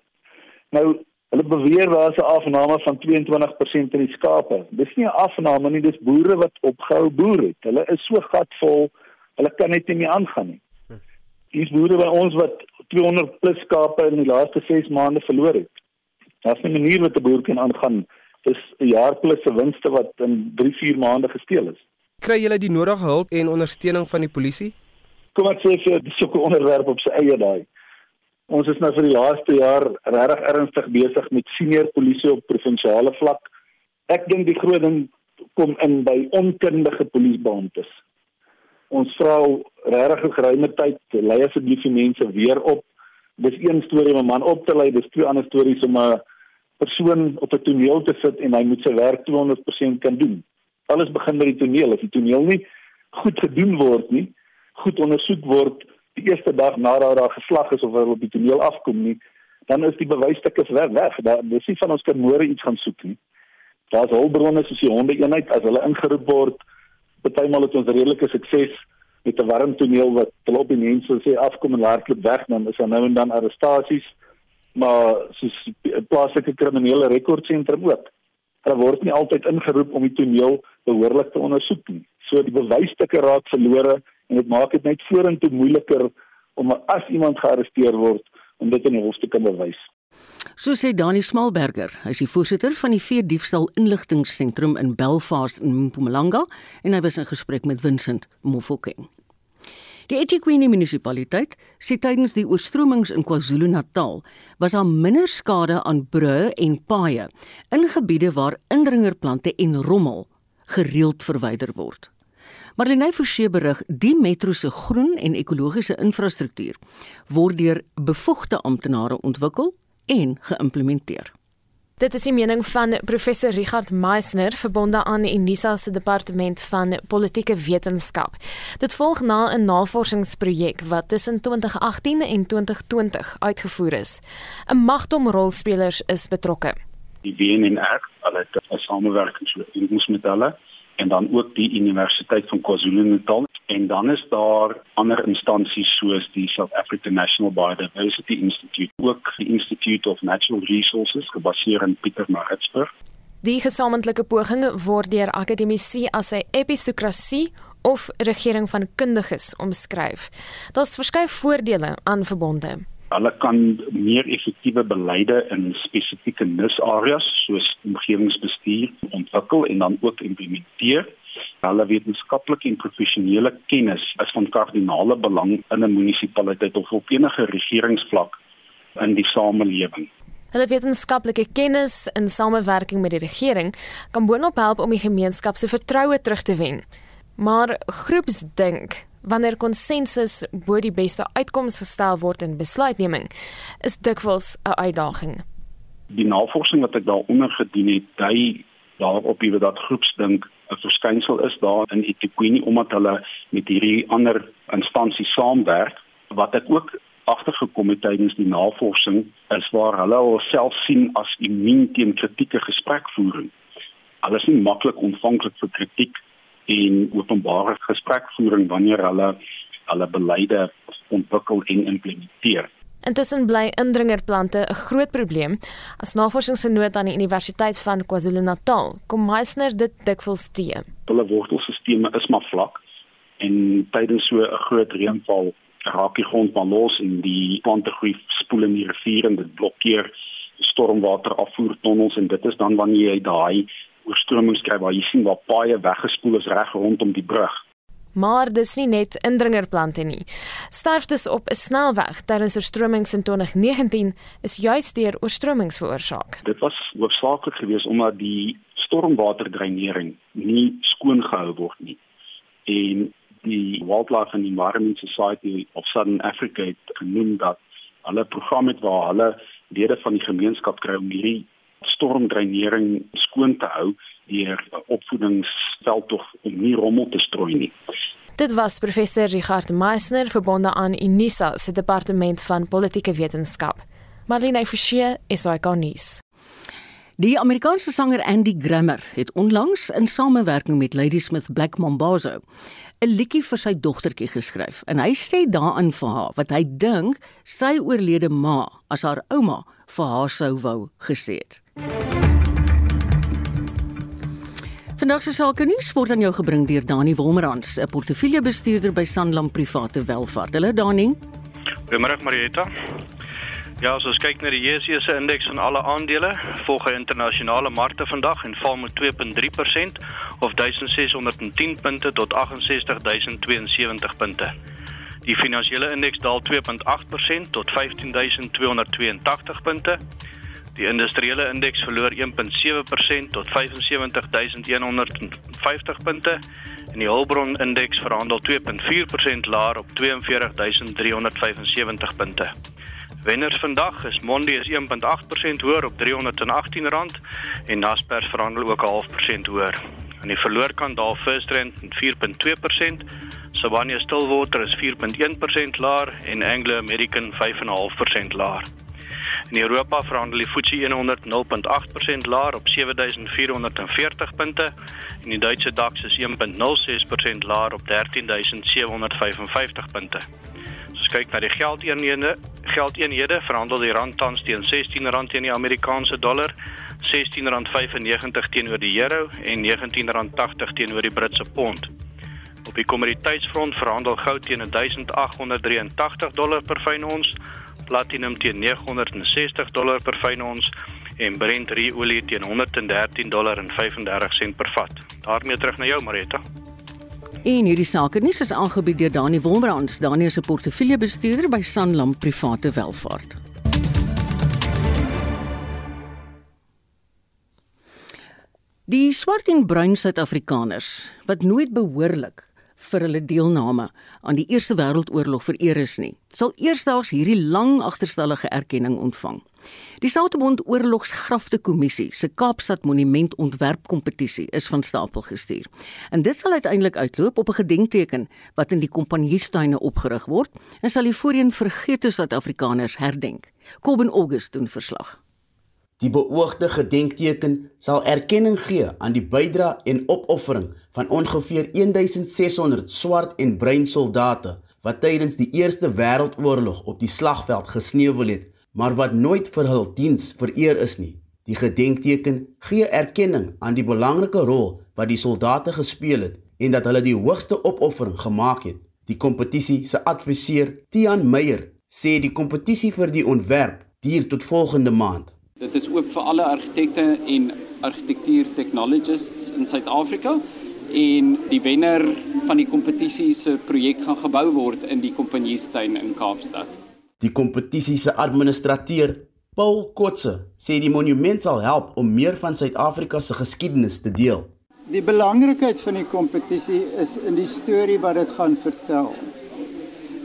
Nou, hulle beweer daar is 'n afname van 22% in die skape. Dis nie 'n afname nie, dis boere wat opgehou boer het. Hulle is so gatvol, hulle kan net nie meer aangaan nie. Dis boere by ons wat 200 plus skape in die laaste 6 maande verloor het. Daar's 'n manier wat 'n boer kan aangaan is 'n jaar plus se winste wat in 3-4 maande gesteel is. Kry julle die nodige hulp en ondersteuning van die polisie? Kom ek sê vir dis ook 'n onderwerp op sy eie daai. Ons is nou vir die laaste jaar regtig ernstig besig met senior polisie op provinsiale vlak. Ek dink die groot ding kom in by onkundige polisiebeamptes. Ons vra regtig 'n geruime tyd lei asseblief die mense weer op. Dis een storie om 'n man op te lei, dis twee ander stories om 'n persoon op 'n toneel te sit en hy moet sy werk 200% kan doen. Alles begin by die toneel. As die toneel nie goed gedoen word nie, goed ondersoek word die eerste dag nadat daar geslag is of hy op die toneel afkom nie, dan is die bewysstukke weg. weg. Daar dis nie van ons kan môre iets gaan soek nie. Daar's hulpbronne soos die honde eenheid as hulle ingeroep word. Partymal het ons redelike sukses met 'n warm toneel wat hulle op die mense sê afkom en hardloop weg dan is daar nou en dan arrestasies maar soos plaaslike kriminele rekordsentrum ook. Hulle word nie altyd ingeroep om die toneel behoorlik te ondersoek nie. So die bewysstukke raak verlore en dit maak dit net vorentoe moeiliker om as iemand gearresteer word om dit in die hof te kan bewys. So sê Dani Smalberger, hy is die voorsitter van die Vee Diefstal Inligtingseentrum in Belfast in Mpumalanga en hy was in gesprek met Vincent Mofokeng. Die eThekwini munisipaliteit sê tydens die oorstromings in KwaZulu-Natal was daar minder skade aan brûe en paaie in gebiede waar indringerplante en rommel gereeld verwyder word. Marlene Forsie berig die metro se groen en ekologiese infrastruktuur word deur bevoegde amptenare ontwikkel en geïmplementeer. Dit is die mening van professor Richard Meisner verbonde aan Unisa se departement van politieke wetenskap. Dit volg na 'n navorsingsprojek wat tussen 2018 en 2020 uitgevoer is. 'n Magdom rolspelers is betrokke. Die WNR, hulle het 'n samewerking met hulle en dan ook die Universiteit van KwaZulu-Natal en dan is daar ander instansies soos die South African National Biodiversity Institute, ook die Institute of Natural Resources gebaseer in Pietermaritzburg. Die gesamentlike poging word deur akademici as 'n epistokrasie of regering van kundiges omskryf. Daar's verskeie voordele aan verbonde. Hulle kan meer effektiewe beleide in spesifieke nisareas soos omgewingsbestuur ontwikkel en dan ook implementeer hulle wetenskaplike en professionele kennis is van kardinale belang in 'n munisipaliteit of op enige regeringsvlak in die samelewing. Hulle wetenskaplike kennis in samewerking met die regering kan boonop help om die gemeenskap se vertroue terug te wen. Maar groepsdink wanneer konsensus bo die beste uitkoms gestel word in besluitneming, is dikwels 'n uitdaging. Die navorsing wat ek daaronder gedoen het, dui daarop wie dat groepsdink 'n verskynsel is daar in Etiquette omdat hulle met hierdie ander instansies saamwerk wat ek ook agtergekom het tydens die navorsing is waar hulle alself sien as immuun teen kritieke gesprekvoering. Hulle is nie maklik ontvanklik vir kritiek en openbare gesprekvoering wanneer hulle hulle beleide ontwikkel en implementeer. Intussen bly indringerplante 'n groot probleem. As navorsingsgenoot aan die Universiteit van KwaZulu-Natal, kom Meisner dit dikwels te. Hulle wortelstelsels is maar vlak en tydens so 'n groot reënval raak die grond maar los en die plante groei spoel in die rivier en dit blokkeer stormwater afvoertonnels en dit is dan wanneer jy daai oorstromings kry waar jy sien waar paaie weggespoel is reg rondom die brug. Maar dis nie net indringerplante nie. Sterftes op 'n snelweg tydens oorstromings in 2019 is juis deur oorstromings veroorsaak. Dit was hoofsaaklik geweest omdat die stormwaterdreinering nie skoon gehou word nie. En die Wildlife and Environment Society of Southern Africa het genoem dat hulle program het waar hulle lede van die gemeenskap kry om hierdie stormdreinering skoon te hou deur opvoedingsveldtog om nie rommel te strooi nie. Dit was professor Richard Meisner verbonde aan Unisa se departement van politieke wetenskap. Marlene Forsie is hy garnis. Die Amerikaanse sanger Andy Grammer het onlangs in samewerking met Ladysmith Black Mambazo 'n liedjie vir sy dogtertjie geskryf en hy sê daarin vir haar wat hy dink sy oorlede ma as haar ouma vir haar sou wou gesê het. Vandag se sake nuus word aan jou gebring deur Dani Wolmerans, 'n portefeuljebestuurder by Sanlam Private Welvaart. Hallo Dani. Goeiemôre Marieta. Ja, as ons kyk na die JSE se indeks van alle aandele, volg hy internasionale markte vandag en val met 2.3% of 1610 punte tot 68072 punte. Die finansiële indeks daal 2.8% tot 15282 punte. Die industriële indeks verloor 1.7% tot 75150 punte en die Hulbron indeks verhandel 2.4% laer op 42375 punte. Wenners vandag is Mondi is 1.8% hoër op R318 en Naspers verhandel ook 'n half persent hoër. Aan die verloorkant daal First Rand 4.2%, Sibanye Stillwater is 4.1% laer en Anglo American 5.5% laer. In Europa verhandel die FTSE 100 0.8% laer op 7440 punte en die Duitse DAX is 1.06% laer op 13755 punte. As kyk na die geldeenhede, geldeenhede verhandel die rand tans teen R16 teen die Amerikaanse dollar, R16.95 teenoor die euro en R19.80 teenoor die Britse pond. Op die kommoditeitsfront verhandel goud teen 1883 dollar per fyn ons platinum teen 960 dollar per fyn ons en Brent olie teen 113 dollar en 35 sent per vat. daarmee terug na jou Marita. En hierdie sake nuus is aangebied deur Dani Wolbrands, Dani is 'n portefeuljebestuurder by Sanlam Private Welvaart. Die swart en bruin Suid-Afrikaners wat nooit behoorlik vir hulle deelname aan die Eerste Wêreldoorlog vereer is nie, sal eersdaags hierdie lang agterstallige erkenning ontvang. Die Statebond Oorlogsgrafte Kommissie se Kaapstad Monument Ontwerpkompetisie is van stapel gestuur. En dit sal uiteindelik uitloop op 'n gedenkteken wat in die kompanjiestuine opgerig word en sal die voorheen vergete Suid-Afrikaners herdenk. Kobben August doen verslag. Die beoogde gedenkteken sal erkenning gee aan die bydrae en opoffering van ongeveer 1600 swart en bruin soldate wat tydens die Eerste Wêreldoorlog op die slagveld gesneuwel het, maar wat nooit vir hul diens vereer is nie. Die gedenkteken gee erkenning aan die belangrike rol wat die soldate gespeel het en dat hulle die hoogste opoffering gemaak het. Die kompetisie se adviseur, Tian Meyer, sê die kompetisie vir die ontwerp duur tot volgende maand. Dit is ook vir alle argitekte en argitektuur technologists in Suid-Afrika en die wenner van die kompetisie se projek gaan gebou word in die Kompanjiestuin in Kaapstad. Die kompetisie se administrateur, Paul Kotse, sê die monument sal help om meer van Suid-Afrika se geskiedenis te deel. Die belangrikheid van die kompetisie is in die storie wat dit gaan vertel.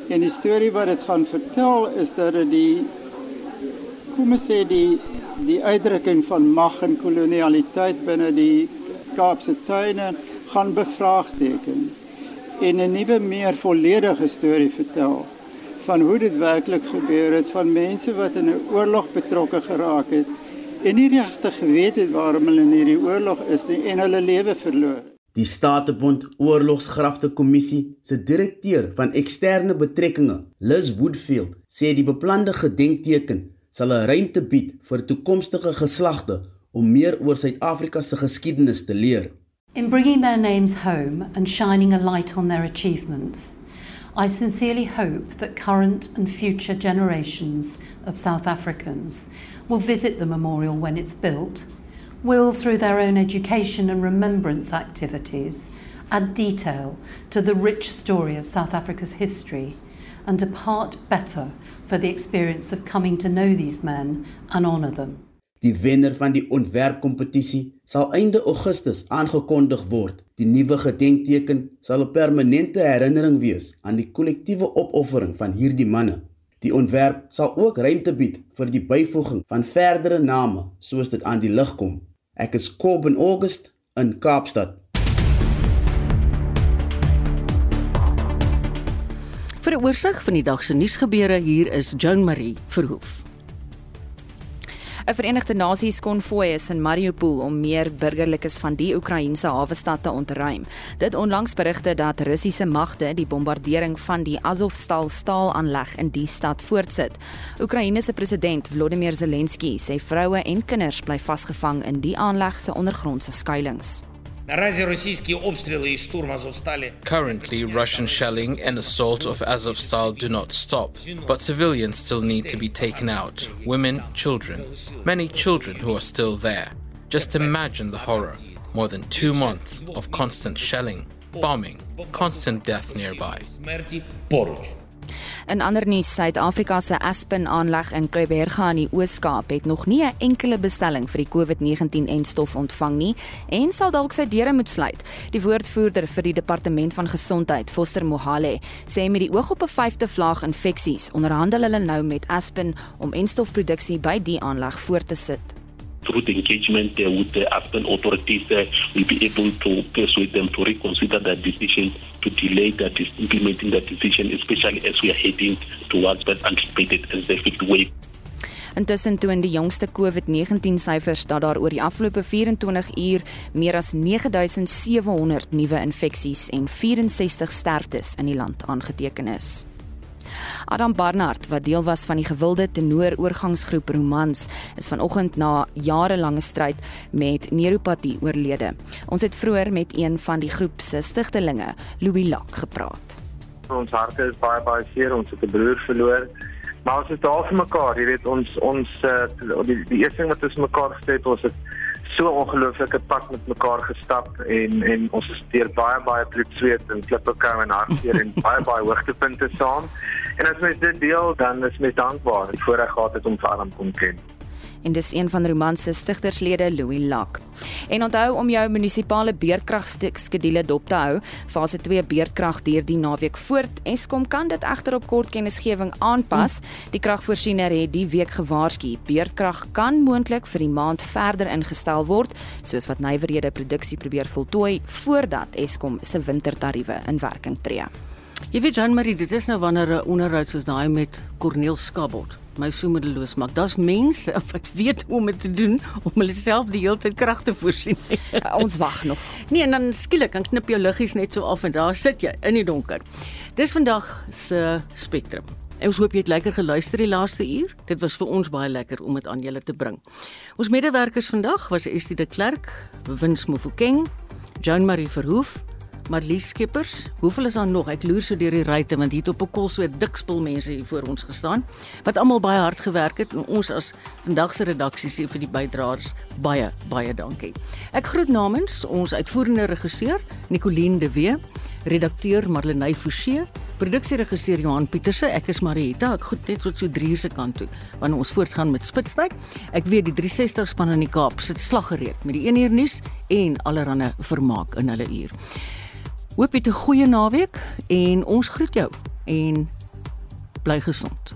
En die storie wat dit gaan vertel is dat dit die kom ons sê die die uitdrukking van mag en kolonialiteit binne die Kaapse tuine gaan bevraagteken en 'n nuwe meer volledige storie vertel van hoe dit werklik gebeur het van mense wat in 'n oorlog betrokke geraak het en nie regtig geweet het waarom hulle in hierdie oorlog is nie en hulle lewe verloor. Die Statebond Oorlogsgrafte Kommissie se direkteur van eksterne betrekkinge, Liz Woodfield, sê die beplande gedenkteken sal 'n ruimte bied vir toekomstige geslagte om meer oor Suid-Afrika se geskiedenis te leer. In bringing their names home and shining a light on their achievements, I sincerely hope that current and future generations of South Africans will visit the memorial when it's built, will, through their own education and remembrance activities, add detail to the rich story of South Africa's history and depart better for the experience of coming to know these men and honour them. Die wenner van die ontwerpkompetisie sal einde Augustus aangekondig word. Die nuwe gedenkteken sal 'n permanente herinnering wees aan die kollektiewe opoffering van hierdie manne. Die ontwerp sal ook ruimte bied vir die byvoeging van verdere name soos dit aan die lig kom. Ek is Coben August in Kaapstad. Vir 'n oorsig van die dag se nuusgebeure hier is Joan Marie Verhoef. 'n Verenigde Nasies konvooi is in Mariupol om meer burgerlikes van die Oekraïense hawestad te ontruim. Dit onlangs berigte dat Russiese magte die bombardering van die Azovstal staalaanleg in die stad voortsit. Oekraïne se president Volodymyr Zelensky sê vroue en kinders bly vasgevang in die aanleg se ondergrondse skuilings. Currently, Russian shelling and assault of Azovstal do not stop, but civilians still need to be taken out women, children, many children who are still there. Just imagine the horror more than two months of constant shelling, bombing, constant death nearby. In ander nuus, Suid-Afrika se Aspen aanleg in Kruiberga in die Oos-Kaap het nog nie 'n enkele bestelling vir die COVID-19-enstof ontvang nie en sal dalk sy deure moet sluit. Die woordvoerder vir die Departement van Gesondheid, Foster Mohale, sê met die oog op 'n vyfde vlaag infeksies, onderhandel hulle nou met Aspen om enstofproduksie by die aanleg voort te sit through the engagement uh, with the Aspen authorities, uh, we'll be able to persuade them to reconsider that decision, to delay that is implementing that decision, especially as we are heading towards that anticipated and fifth wave. Intussen toon die jongste COVID-19 syfers dat daar oor die afgelope 24 uur meer as 9700 nuwe infeksies en 64 sterftes in die land aangeteken is. Adam Barnard, wat deel was van die gewilde tenoroorgangsgroep Romans, is vanoggend na jarelange stryd met neuropatie oorlede. Ons het vroeër met een van die groep se stigtelinge, Louis Lak, gepraat. Ons harte is baie baie seer, ons het 'n broer verloor. Maar ons is daar vir mekaar, jy weet ons ons uh, die, die eerste ding wat ons mekaar gesê het, ons het so ongelooflike pad met mekaar gestap en en ons is deur baie baie bloed, sweet en klippe kou en hartseer en *laughs* baie baie hoogtepunte saam. En as mens dit deel, dan is mens dankbaar vir voorreg gehad het om hom kon ken en dis een van Romans se stigterslede Louis Lak. En onthou om jou munisipale beerdkragskedule dop te hou. Fase 2 beerdkrag duur die naweek voort. Eskom kan dit egter op kort kennisgewing aanpas. Die kragvoorsiener het die week gewaarsku. Beerdkrag kan moontlik vir die maand verder ingestel word, soos wat nywerhede produksie probeer voltooi voordat Eskom se wintertariewe in werking tree. Jy weet Jean Marie, dit is nou wanneer 'n onderhoud soos daai met Corneel Skabot my so moedeloos maak. Daar's mense wat weet hoe om dit te doen om hulle self die hele tyd krag te voorsien. *laughs* Ons wag nog. Nee, en dan skielik kan knip jou liggies net so af en daar sit jy in die donker. Dis vandag se Spectrum. Ons hoop jy het lekker geluister die laaste uur. Dit was vir ons baie lekker om dit aan julle te bring. Ons medewerkers vandag was Estie de Klerk, Wins Mofokeng, Jean Marie Verhoef, Marlies Skeppers. Hoeveel is daar nog? Ek loer so deur die ryte want hier het op 'n kolsweet dik spul mense hier voor ons gestaan wat almal baie hard gewerk het en ons as vandag se redaksie sê vir die bydraers baie baie dankie. Ek groet namens ons uitvoerende regisseur Nicoline de Wee, redakteur Marlenae Forsie, produksieregisseur Johan Pieterse. Ek is Marieta. Ek goed net tot so 3 uur se kant toe wanneer ons voortgaan met spitstyd. Ek weet die 360 span in die Kaap sit slaggereed met die 1 uur nuus en allerlei vermaak in hulle uur. Hoop jy 'n goeie naweek en ons groet jou en bly gesond.